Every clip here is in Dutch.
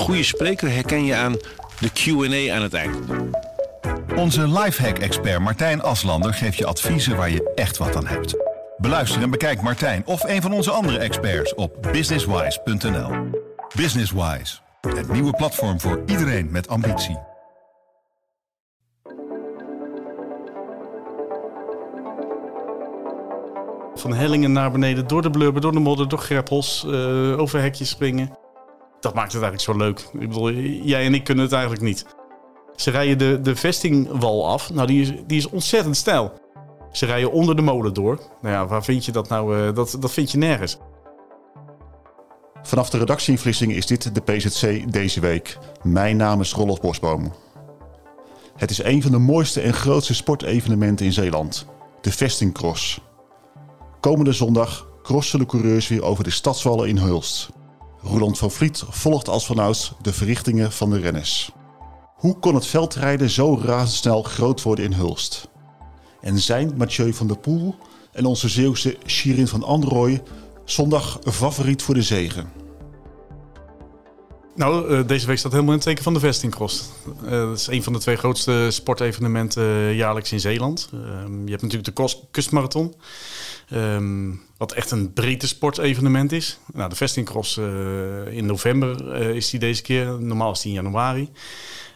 goede spreker herken je aan de Q&A aan het eind. Onze lifehack-expert Martijn Aslander geeft je adviezen waar je echt wat aan hebt. Beluister en bekijk Martijn of een van onze andere experts op businesswise.nl. Businesswise, het nieuwe platform voor iedereen met ambitie. Van hellingen naar beneden, door de blubber, door de modder, door greppels, uh, over hekjes springen. Dat maakt het eigenlijk zo leuk. Ik bedoel, jij en ik kunnen het eigenlijk niet. Ze rijden de, de vestingwal af. Nou, die is, die is ontzettend stijl. Ze rijden onder de molen door. Nou ja, waar vind je dat nou? Uh, dat, dat vind je nergens. Vanaf de redactie in is dit de PZC deze week. Mijn naam is Rolf Bosboom. Het is een van de mooiste en grootste sportevenementen in Zeeland. De Vestingcross. Komende zondag crossen de coureurs weer over de stadswallen in Hulst. Roland van Vliet volgt als vanouds de verrichtingen van de renners. Hoe kon het veldrijden zo razendsnel groot worden in Hulst? En zijn Mathieu van der Poel en onze Zeeuwse Shirin van Androoy zondag favoriet voor de zegen? Nou, uh, deze week staat helemaal in het teken van de Vestingcross. Uh, dat is een van de twee grootste sportevenementen uh, jaarlijks in Zeeland. Ehm, je hebt natuurlijk de kustmarathon. Um, wat echt een breedte sportevenement is. Nou, de Vestingcross in november is die deze keer. Normaal is die in januari.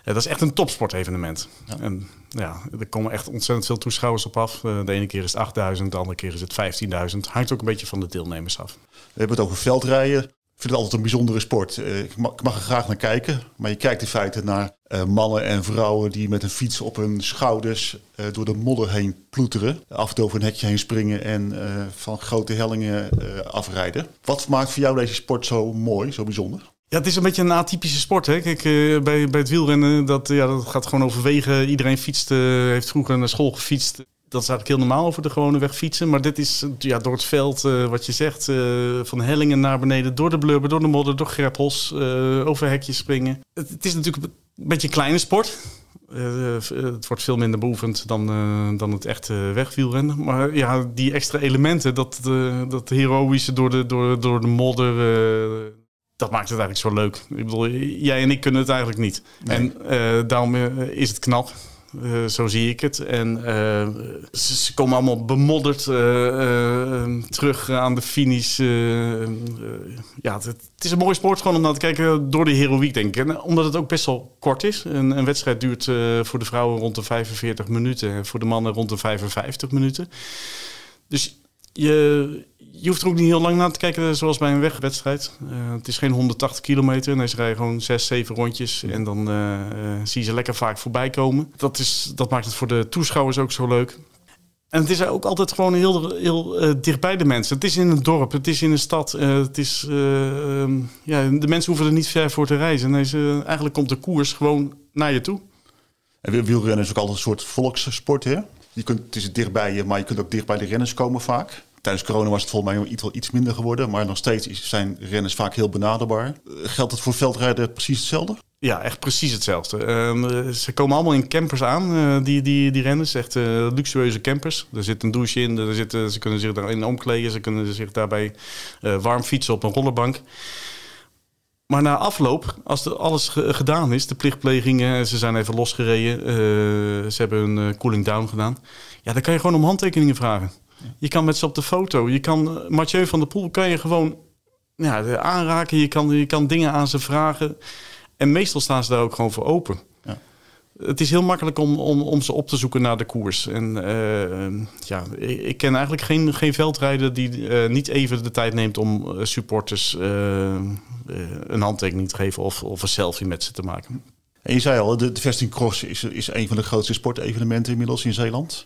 dat is echt een topsportevenement. Ja. En ja, er komen echt ontzettend veel toeschouwers op af. de ene keer is het 8000, de andere keer is het 15.000. Hangt ook een beetje van de deelnemers af. We hebben het over veldrijden. Vind het altijd een bijzondere sport. Uh, ik, mag, er graag naar kijken. Maar je kijkt in feite naar uh, mannen en vrouwen die met een fiets op hun schouders uh, door de modder heen ploeteren. Af en toe over een hekje heen springen en van grote hellingen afrijden. Wat maakt voor jou deze sport zo mooi, zo bijzonder? Ja, het is een beetje een atypische sport. Hè? Kijk, bij, bij het wielrennen, dat, ja, dat gaat gewoon over wegen. Iedereen fietst, heeft vroeger naar school gefietst dat is eigenlijk heel normaal over de gewone weg fietsen. Maar dit is ja, door het veld, uh, wat je zegt, uh, van hellingen naar beneden, door de blubber, door de modder, door greppels, uh, over hekjes springen. Het, het, is natuurlijk een beetje een kleine sport. het wordt veel minder beoefend dan, dan het echte wegwielrennen. Maar ja, die extra elementen, dat, dat heroïsche door de, door, door de modder dat maakt het eigenlijk zo leuk. Ik bedoel, jij en ik kunnen het eigenlijk niet. En daarom is het knap. Uh, zo zie ik het. En uh, ze, komen allemaal bemodderd uh, terug aan de finish. ja, het, het, is een mooie sport gewoon om naar te kijken door de heroïek, denk ik. En omdat het ook best wel kort is. Een, een wedstrijd duurt voor de vrouwen rond de 45 minuten. En voor de mannen rond de 55 minuten. Dus je, je hoeft er ook niet heel lang naar te kijken, zoals bij een wegwedstrijd. Uh, het is geen 180 kilometer. Nee, ze rijden gewoon 6, 7 rondjes. En dan uh, zie je ze lekker vaak voorbij komen. Dat, is, dat maakt het voor de toeschouwers ook zo leuk. En het is ook altijd gewoon heel, heel uh, dicht bij de mensen. Het is in een dorp, het is in een stad. het is, ehm, ja, de mensen hoeven er niet ver voor te reizen. Nee, eigenlijk komt de koers gewoon naar je toe. En wielrennen is ook altijd een soort volkssport, hè? Je kunt, het is dichtbij je, maar je kunt ook dicht bij de renners komen vaak. Tijdens corona was het volgens mij iets, iets minder geworden. Maar nog steeds zijn renners vaak heel benaderbaar. Eh, geldt het voor veldrijden precies hetzelfde? Ja, echt precies hetzelfde. Um, ze komen allemaal in campers aan, uh, die, die, die renners. Echt luxueuze campers. Er zit een douche in, er zitten, ze kunnen zich daarin omkleden. Ze kunnen zich daarbij warm fietsen op een rollerbank. Maar na afloop, als alles gedaan is, de plichtplegingen, ze zijn even losgereden, ze hebben een cooling down gedaan. Ja, dan kan je gewoon om handtekeningen vragen. Je kan met ze op de foto. Je kan eh, Mathieu van der Poel kan je gewoon ja, aanraken. Je kan, je kan dingen aan ze vragen. En meestal staan ze daar ook gewoon voor open. Het is heel makkelijk om, om, om ze op te zoeken naar de koers. En uh, ja, ik, ken eigenlijk geen, geen veldrijder die uh, niet even de tijd neemt om supporters uh, een handtekening te geven of, of een selfie met ze te maken. En je zei al, de, de Vesting Cross is, is een van de grootste sportevenementen inmiddels in Zeeland.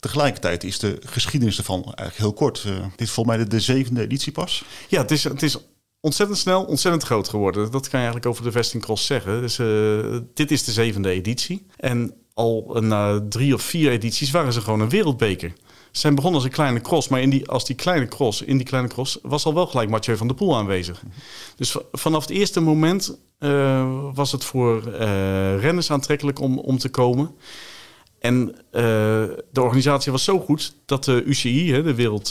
Tegelijkertijd is de geschiedenis ervan eigenlijk heel kort. Uh, dit is volgens mij de, zevende editie pas. Ja, het is, het is ontzettend snel, ontzettend groot geworden. Dat kan je eigenlijk over de Vesting Cross zeggen. Dus, uh, dit is de zevende editie. En al na drie of vier edities waren ze gewoon een wereldbeker. Ze zijn begonnen als een kleine cross, maar in die, als die kleine cross, in die kleine cross was al wel gelijk Mathieu van der Poel aanwezig. Dus vanaf het eerste moment uh, was het voor renners aantrekkelijk om, om te komen. En de organisatie was zo goed dat de UCI, de Wereld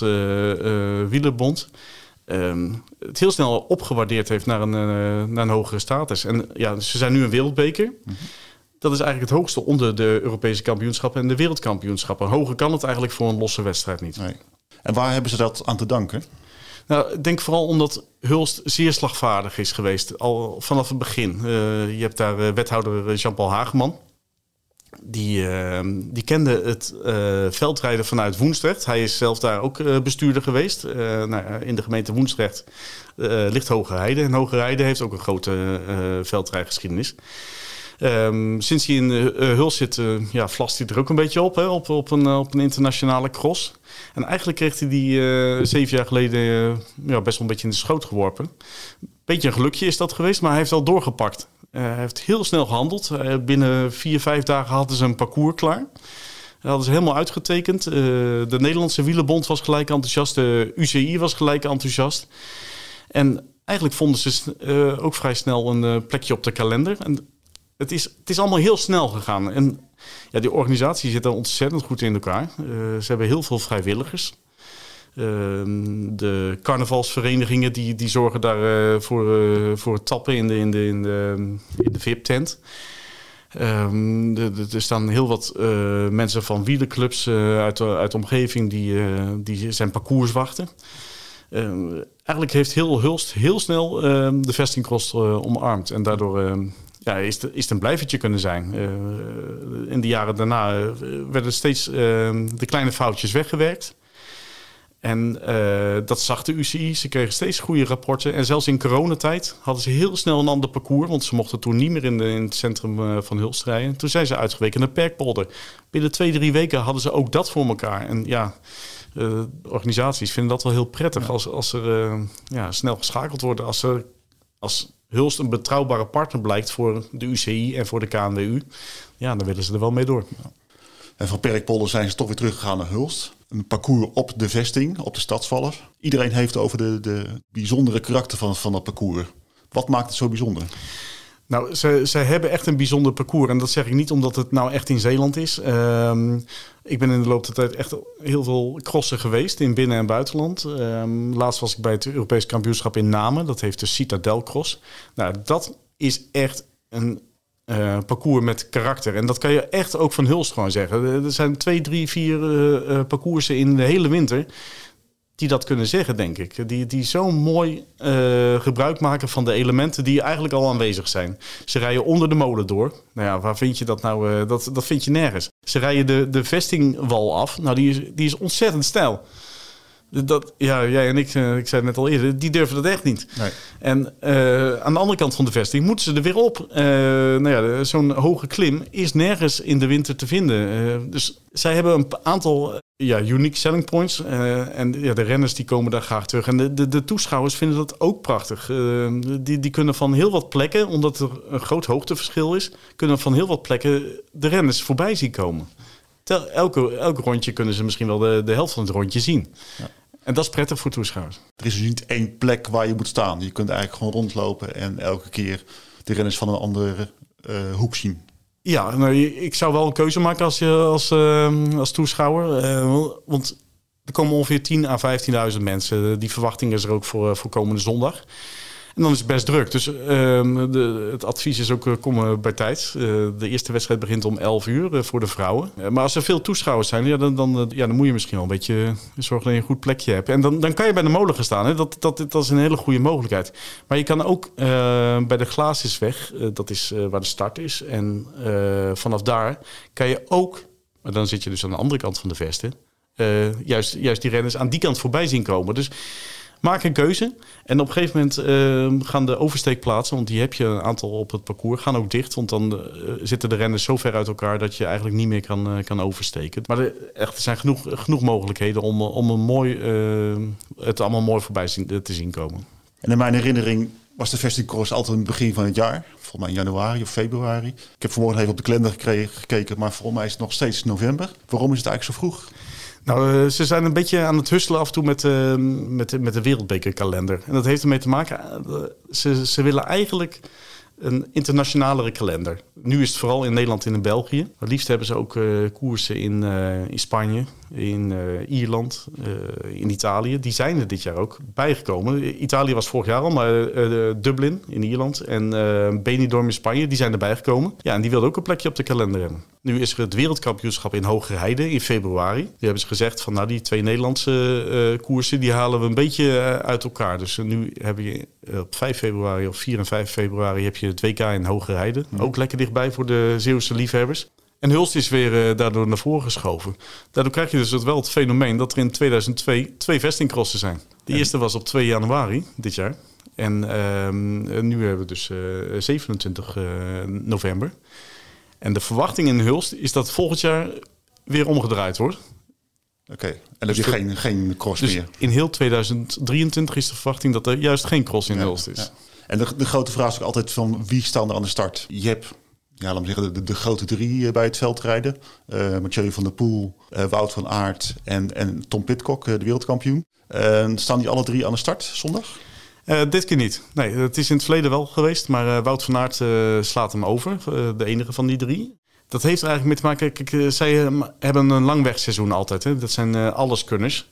Wielerbond, ehm, het heel snel opgewaardeerd heeft naar een, eh, naar een hogere status. En ja, ze zijn nu een wereldbeker. Dat is eigenlijk het hoogste onder de Europese kampioenschappen en de wereldkampioenschappen. Hoger kan het eigenlijk voor een losse wedstrijd niet. Nee. En waar hebben ze dat aan te danken? Nou, ik denk vooral omdat Hulst zeer slagvaardig is geweest, al vanaf het begin. Eh, je hebt daar uh, wethouder Jean-Paul Hageman. Die, uh, die kende het veldrijden vanuit Woensdrecht. Hij is zelf daar ook bestuurder geweest. Nou, in de gemeente Woensdrecht ligt Hoge Heide. En Hoge heeft ook een grote veldrijgeschiedenis. Um, sinds hij in Huls zit, ja, vlast hij er ook een beetje op, hè, op, op, een, op een internationale cross. En eigenlijk kreeg hij die zeven jaar geleden ja, best wel een beetje in de schoot geworpen. Beetje een gelukje is dat geweest, maar hij heeft al doorgepakt. Hij heeft heel snel gehandeld. binnen vier, vijf dagen hadden ze een parcours klaar. Dat hadden ze helemaal uitgetekend. de Nederlandse Wielenbond was gelijk enthousiast. De UCI was gelijk enthousiast. En eigenlijk vonden ze ook vrij snel een plekje op de kalender. En het is, het is allemaal heel snel gegaan. En ja, die organisatie zit er ontzettend goed in elkaar. Ze hebben heel veel vrijwilligers. Uh, de carnavalsverenigingen die, die zorgen daar uh, voor, voor het tappen in de, in de, in de, in de VIP-tent. Um, er staan heel wat mensen van wielerclubs uit, de, uit omgeving die, die zijn parcours wachten. Ehm, eigenlijk heeft heel Hulst heel snel ehm, de vestingkost omarmd. En daardoor ja, is, is het een blijvertje kunnen zijn. In de jaren daarna werden steeds de kleine foutjes weggewerkt. En dat zag de UCI. Ze kregen steeds goede rapporten. En zelfs in coronatijd hadden ze heel snel een ander parcours. Want ze mochten toen niet meer in, de, in het centrum van Hulst rijden. Toen zijn ze uitgeweken naar Perkpolder. Binnen twee, drie weken hadden ze ook dat voor elkaar. En ja, organisaties vinden dat wel heel prettig. Als, als er ja, snel geschakeld wordt. Als er... Als Hulst een betrouwbare partner blijkt voor de UCI en voor de KNWU, ja, dan willen ze er wel mee door. En van Perkpolder zijn ze toch weer teruggegaan naar Hulst. Een parcours op de vesting, op de stadsvallen. Iedereen heeft over de, de bijzondere karakter van, van dat parcours. Wat maakt het zo bijzonder? Nou, ze, ze hebben echt een bijzonder parcours. En dat zeg ik niet omdat het nou echt in Zeeland is. Ehm, ik ben in de loop der tijd echt heel veel crossen geweest in binnen- en buitenland. Um, laatst was ik bij het Europees kampioenschap in Namen. Dat heeft de Citadel Cross. Nou, dat is echt een uh, parcours met karakter. En dat kan je echt ook van Hulst gewoon zeggen. Er zijn twee, drie, vier uh, parcoursen in de hele winter die dat kunnen zeggen, denk ik. Die, die zo mooi gebruik maken van de elementen die eigenlijk al aanwezig zijn. Ze rijden onder de molen door. Nou ja, waar vind je dat nou? Dat, dat vind je nergens. Ze rijden de, de vestingwal af. Nou, die is, die is ontzettend stijl. Dat, ja, jij en ik, uh, ik zei het net al eerder, die durven dat echt niet. Nee. En uh, aan de andere kant van de vesting moeten ze er weer op. Uh, nou ja, zo'n hoge klim is nergens in de winter te vinden. dus zij hebben een aantal ja, unique selling points. en ja, de renners die komen daar graag terug. En de, de, de toeschouwers vinden dat ook prachtig. die, die kunnen van heel wat plekken, omdat er een groot hoogteverschil is, kunnen van heel wat plekken de renners voorbij zien komen. Tel, elke, elke rondje kunnen ze misschien wel de, de helft van het rondje zien. Ja. En dat is prettig voor toeschouwers. Er is dus niet één plek waar je moet staan. Je kunt eigenlijk gewoon rondlopen en elke keer de renners van een andere uh, hoek zien. Ja, nou, ik zou wel een keuze maken als, je, als, uh, als toeschouwer. Uh, want er komen ongeveer 10.000 à 15.000 mensen. Die verwachting is er ook voor, voor komende zondag. En dan is het best druk. Dus uh, de, het advies is ook uh, komen bij tijd. Uh, de eerste wedstrijd begint om 11 uur voor de vrouwen. maar als er veel toeschouwers zijn, ja, dan, dan, ja, dan moet je misschien wel een beetje zorgen dat je een goed plekje hebt. En dan, dan kan je bij de molen gaan staan. Hè. Dat, dat, dat is een hele goede mogelijkheid. Maar je kan ook bij de Glaasjesweg, dat is waar de start is. En vanaf daar kan je ook, maar dan zit je dus aan de andere kant van de vesten, juist, juist die renners aan die kant voorbij zien komen. Dus maak een keuze. En op een gegeven moment uh, gaan de oversteekplaatsen, want die heb je een aantal op het parcours, gaan ook dicht. Want dan uh, zitten de renners zo ver uit elkaar dat je eigenlijk niet meer kan, uh, kan oversteken. Maar er, echt, er zijn genoeg, genoeg mogelijkheden om, om een mooi, het allemaal mooi voorbij zien, te zien komen. En in mijn herinnering was de vestingcross altijd in het begin van het jaar. Volgens mij in januari of februari. Ik heb vanmorgen even op de kalender gekeken, maar volgens mij is het nog steeds november. Waarom is het eigenlijk zo vroeg? Nou, ze zijn een beetje aan het husselen af en toe met, uh, met, met de wereldbekerkalender. En dat heeft ermee te maken, uh, ze, ze willen eigenlijk een internationalere kalender. Nu is het vooral in Nederland en in België. Maar liefst hebben ze ook uh, koersen in, uh, in Spanje, in uh, Ierland, in Italië. Die zijn er dit jaar ook bijgekomen. Italië was vorig jaar al, maar Dublin in Ierland en Benidorm in Spanje, die zijn erbij gekomen. Ja, en die wilden ook een plekje op de kalender hebben. Nu is er het wereldkampioenschap in Hogerheide in februari. Die hebben ze gezegd van nou die twee Nederlandse koersen die halen we een beetje uit elkaar. Dus nu hebben je op 5 februari of 4 en 5 februari heb je het WK in Hogerheide. Mm. Ook lekker dichtbij voor de Zeeuwse liefhebbers. En Hulst is weer uh, daardoor naar voren geschoven. Daardoor krijg je dus wel het fenomeen dat er in 2002 twee vestingcrossen zijn. De eerste was op 2 januari dit jaar. En uh, nu hebben we dus uh, 27 november. En de verwachting in Hulst is dat volgend jaar weer omgedraaid wordt. Oké, en dan dus heb je geen, geen cross dus meer? in heel 2023 is de verwachting dat er juist geen cross in ja, Hulst is. Ja. En de, grote vraag is ook altijd van wie staan er aan de start? Je hebt ja, laat me zeggen, de, grote drie eh, bij het veldrijden. Uh, Mathieu van der Poel, uh, Wout van Aert en, en Tom Pitcock, de wereldkampioen. staan die alle drie aan de start zondag? dit keer niet. Nee, het is in het verleden wel geweest, maar Wout van Aert slaat hem over. de enige van die drie. Dat heeft er eigenlijk mee te maken. Kijk, zij hebben een langwegseizoen altijd. Hè. Dat zijn alleskunners.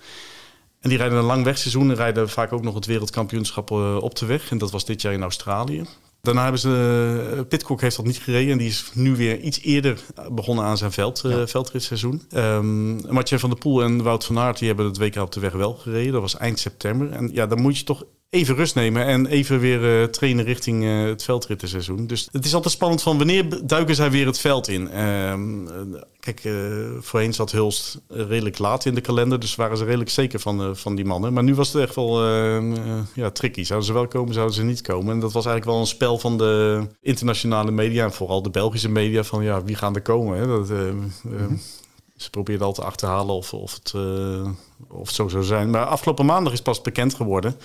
En die rijden een lang wegseizoen en rijden vaak ook nog het wereldkampioenschap op de weg. En dat was dit jaar in Australië. Daarna hebben ze, uh, Pitcock heeft dat niet gereden en die is nu weer iets eerder begonnen aan zijn veld, uh, veldritseizoen. Um, Mathieu van der Poel en Wout van Aert die hebben het WK op de weg wel gereden. Dat was eind september. En ja, dan moet je toch even rust nemen en even weer uh, trainen richting uh, het veldrittenseizoen. Dus het is altijd spannend van wanneer duiken zij weer het veld in. Uh, kijk, uh, voorheen zat Hulst redelijk laat in de kalender, dus waren ze redelijk zeker van, van die mannen. Maar nu was het echt wel ja, tricky. Zouden ze wel komen, zouden ze niet komen. En dat was eigenlijk wel een spel van de internationale media en vooral de Belgische media van ja, wie gaan er komen. Hè? Dat, mm ze probeerden al te achterhalen of, of, het, of het zo zou zijn. Maar afgelopen maandag is pas bekend geworden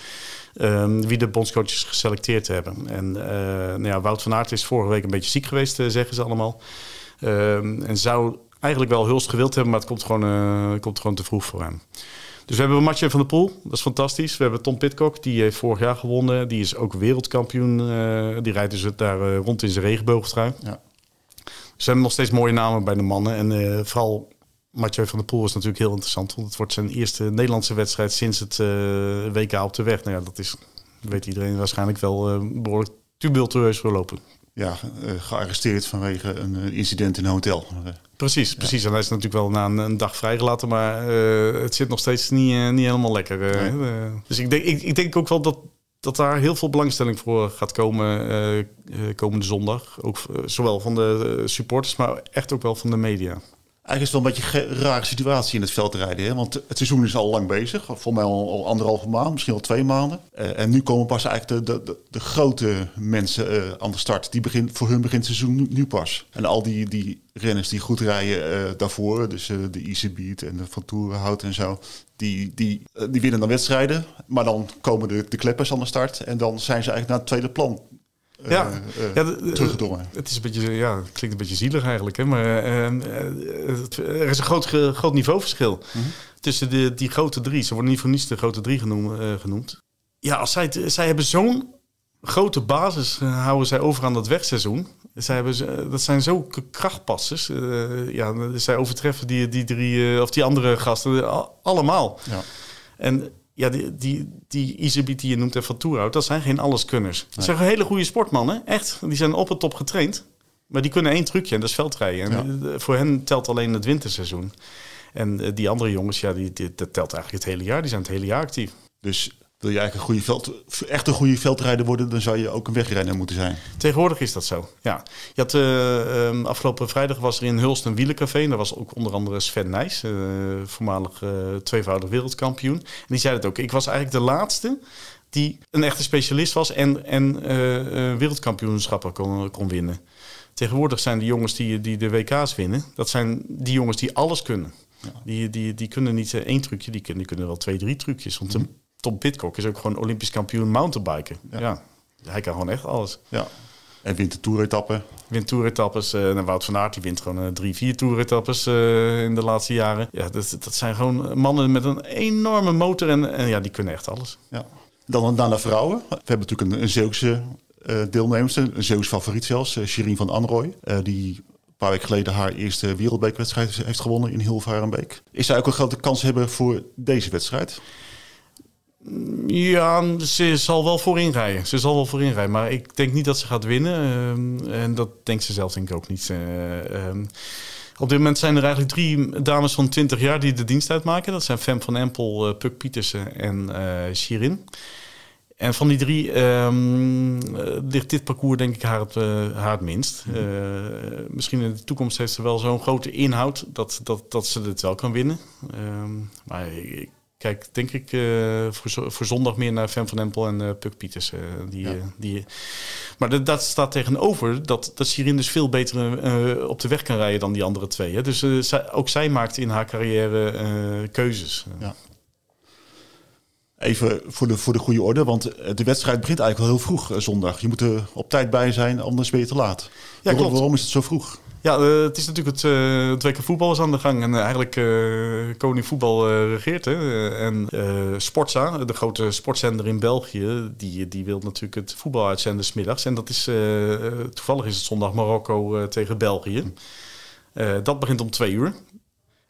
um, wie de bondscoaches geselecteerd hebben. En uh, nou ja, Wout van Aert is vorige week een beetje ziek geweest, uh, zeggen ze allemaal. Um, en zou eigenlijk wel Hulst gewild hebben, maar het komt gewoon, uh, komt gewoon te vroeg voor hem. Dus we hebben Mathieu van der Poel, dat is fantastisch. We hebben Tom Pitcock, die heeft vorig jaar gewonnen. Die is ook wereldkampioen. die rijdt dus daar rond in zijn regenboogtrui. Ja. Dus we hebben nog steeds mooie namen bij de mannen. En vooral Mathieu van der Poel is natuurlijk heel interessant. Want het wordt zijn eerste Nederlandse wedstrijd sinds het uh, WK op de weg. Nou ja, dat is, weet iedereen waarschijnlijk wel uh, behoorlijk tumultueus verlopen. Ja, uh, gearresteerd vanwege een incident in een hotel. Precies, ja. precies. En hij is natuurlijk wel na een, een dag vrijgelaten, maar het zit nog steeds niet, niet helemaal lekker. Nee. dus ik denk, ik, ik denk ook wel dat, dat daar heel veel belangstelling voor gaat komen uh, komende zondag. Ook zowel van de supporters, maar echt ook wel van de media. Eigenlijk is het wel een beetje een rare situatie in het veldrijden. Hè? Want het seizoen is al lang bezig. Voor mij al, al anderhalve maand, misschien al twee maanden. Uh, en nu komen pas eigenlijk de, de, de, grote mensen uh, aan de start. Die begin, voor hun begint het seizoen nu, pas. En al die, die renners die goed rijden uh, daarvoor, dus de Easy Beat en de Van en zo, die, die, die winnen dan wedstrijden. Maar dan komen de, de kleppers aan de start en dan zijn ze eigenlijk naar het tweede plan ja, uh, ja teruggedrongen. Het is een beetje, ja, het klinkt een beetje zielig eigenlijk, hè, maar het, er is een groot, groot niveauverschil -hmm. tussen de, die grote drie. Ze worden niet voor niets de grote drie genoemd. genoemd. Ja, als zij, zij hebben zo'n grote basis houden zij over aan dat wegseizoen. Zij hebben, dat zijn zo krachtpassers. Uh, ja, zij overtreffen die, die drie uh, of die andere gasten allemaal. Ja. En ja, die, die, die die je noemt en Van Toerhout, dat zijn geen alleskunners. Dat zijn hele goede sportmannen, echt. Die zijn op het top getraind. Maar die kunnen één trucje en dat is veldrijden. En voor hen telt alleen het winterseizoen. En eh, die andere jongens, ja, die, die, dat telt eigenlijk het hele jaar. Die zijn het hele jaar actief. Dus wil je eigenlijk een goede veld, echt een goede veldrijder worden, dan zou je ook een wegrenner moeten zijn. Tegenwoordig is dat zo. Ja. Je had, uh, um, afgelopen vrijdag was er in Hulst een wielencafé. En daar was ook onder andere Sven Nijs, uh, voormalig uh, tweevoudig wereldkampioen. En die zei het ook. Ik was eigenlijk de laatste die een echte specialist was en, en wereldkampioenschappen kon, kon winnen. Tegenwoordig zijn de jongens die, die de WK's winnen, dat zijn die jongens die alles kunnen. Ja. Die, die, die kunnen niet één trucje, die kunnen, die kunnen wel twee, drie trucjes. Want mm Tom Pitcock is ook gewoon Olympisch kampioen mountainbiken. Ja. ja. hij kan gewoon echt alles. Ja. En wint de toeretappen. Wint toeretappes. Uh, nou, Wout van Aert die wint gewoon uh, drie, vier toeretappes uh, in de laatste jaren. Ja, dat, dat zijn gewoon mannen met een enorme motor en, en ja, die kunnen echt alles. Ja. Dan, dan naar vrouwen. We hebben natuurlijk een, een Zeeuwse uh, deelnemers. Een Zeus favoriet zelfs, uh, Shirin van Anrooy. Uh, die een paar weken geleden haar eerste wereldbeekwedstrijd heeft gewonnen in Hilvarenbeek. Is zij ook een grote kans hebben voor deze wedstrijd? Ja, ze zal wel voorin rijden. Ze zal wel voorin rijden. Maar ik denk niet dat ze gaat winnen. Uh, en dat denkt ze zelf denk ik ook niet. Uh, op dit moment zijn er eigenlijk drie dames van 20 jaar die de dienst uitmaken. Dat zijn Fem van Empel, uh, Puk Pietersen en Shirin. En van die drie um, ligt dit parcours denk ik haar het, haar het minst. misschien in de toekomst heeft ze wel zo'n grote inhoud dat, dat, dat ze het wel kan winnen. Um, maar ik, kijk, denk ik, uh, voor, voor, zondag meer naar Fem van Empel en uh, Puk Pieters. Uh, die, ja. die, maar de, dat staat tegenover dat, dat Sirin dus veel beter op de weg kan rijden dan die andere twee. Hè. Dus zij, ook zij maakt in haar carrière keuzes. Ja. Even voor de, voor de goede orde, want de wedstrijd begint eigenlijk wel heel vroeg zondag. Je moet er op tijd bij zijn, anders ben je te laat. Ja, waarom, waarom is het zo vroeg? Ja, uh, het is natuurlijk het, uh, het voetbal is aan de gang. En uh, eigenlijk koning voetbal regeert. Hè. en Sportza, de grote sportzender in België, die, die wil natuurlijk het voetbal uitzenden smiddags. En dat is, toevallig is het zondag Marokko tegen België. dat begint om twee uur.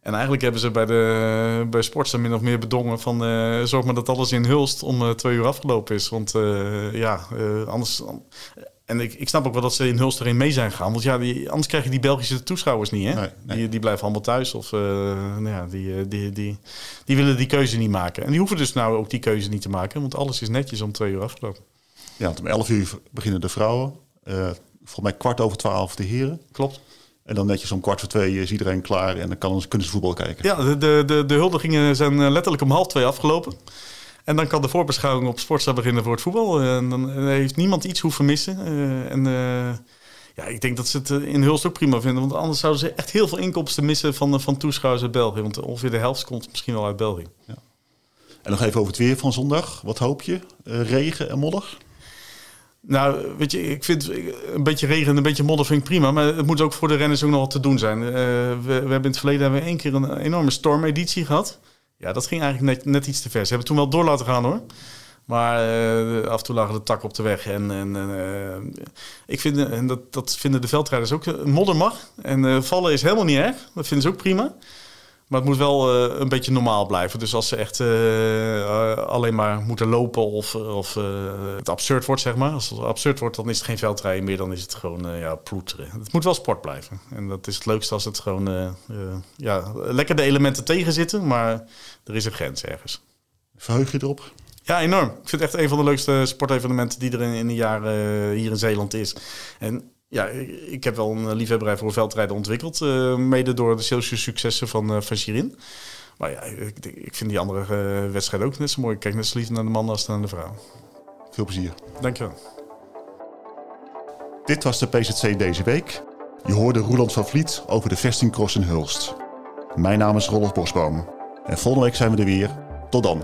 En eigenlijk hebben ze bij, de, bij Sportza min of meer bedongen van zorg maar dat alles in Hulst om twee uur afgelopen is. Want ja, anders en ik, ik snap ook wel dat ze in Hulst erin mee zijn gegaan. Want ja, die, anders krijg je die Belgische toeschouwers niet. Hè? Die, die blijven allemaal thuis. Of uh, nou ja, die, die, die, die willen die keuze niet maken. En die hoeven dus nou ook die keuze niet te maken. Want alles is netjes om twee uur afgelopen. Ja, om 11 uur beginnen de vrouwen. Uh, volgens mij kwart over twaalf de heren. Klopt. En dan netjes om kwart voor twee is iedereen klaar en dan kan, kunnen ze voetbal kijken. Ja, de, de, de, de huldigingen zijn letterlijk om half twee afgelopen. En dan kan de voorbeschouwing op Sportza beginnen voor het voetbal. En dan heeft niemand iets hoeven missen. Uh, en uh, ja, ik denk dat ze het in Hulst ook prima vinden. Want anders zouden ze echt heel veel inkomsten missen van, van toeschouwers uit België. Want ongeveer de helft komt misschien wel uit België. Ja. En nog even over het weer van zondag. Wat hoop je? Uh, regen en modder? Nou, weet je, ik vind een beetje regen en een beetje modder vind ik prima. Maar het moet ook voor de renners ook nog wat te doen zijn. Uh, we, we, hebben in het verleden hebben we één keer een enorme stormeditie gehad. Ja, dat ging eigenlijk net, net iets te ver. Ze hebben toen wel door laten gaan hoor. Maar uh, af en toe lagen de takken op de weg. En, en uh, ik vind, en dat, dat vinden de veldrijders ook, modder mag. En vallen is helemaal niet erg. Dat vinden ze ook prima. Maar het moet wel een beetje normaal blijven. Dus als ze echt alleen maar moeten lopen of, of het absurd wordt, zeg maar. Als het absurd wordt, dan is het geen veldrijden meer. Dan is het gewoon ja, ploeteren. Het moet wel sport blijven. En dat is het leukste als het gewoon ja, lekker de elementen tegen zitten. Maar er is een grens ergens. Verheug je erop? Ja, enorm. Ik vind het echt een van de leukste sportevenementen die er in, in een jaar uh, hier in Zeeland is. En ja, ik heb wel een liefhebberij voor veldrijden ontwikkeld. Uh, mede door de sociale successen van, uh, van Shirin. Maar ja, ik, ik vind die andere wedstrijden ook net zo mooi. Ik kijk net zo lief naar de man als naar de vrouw. Veel plezier. Dankjewel. Dit was de PZC deze week. Je hoorde Roeland van Vliet over de vestingcross in Hulst. Mijn naam is Rolf Bosboom. En volgende week zijn we er weer. Tot dan.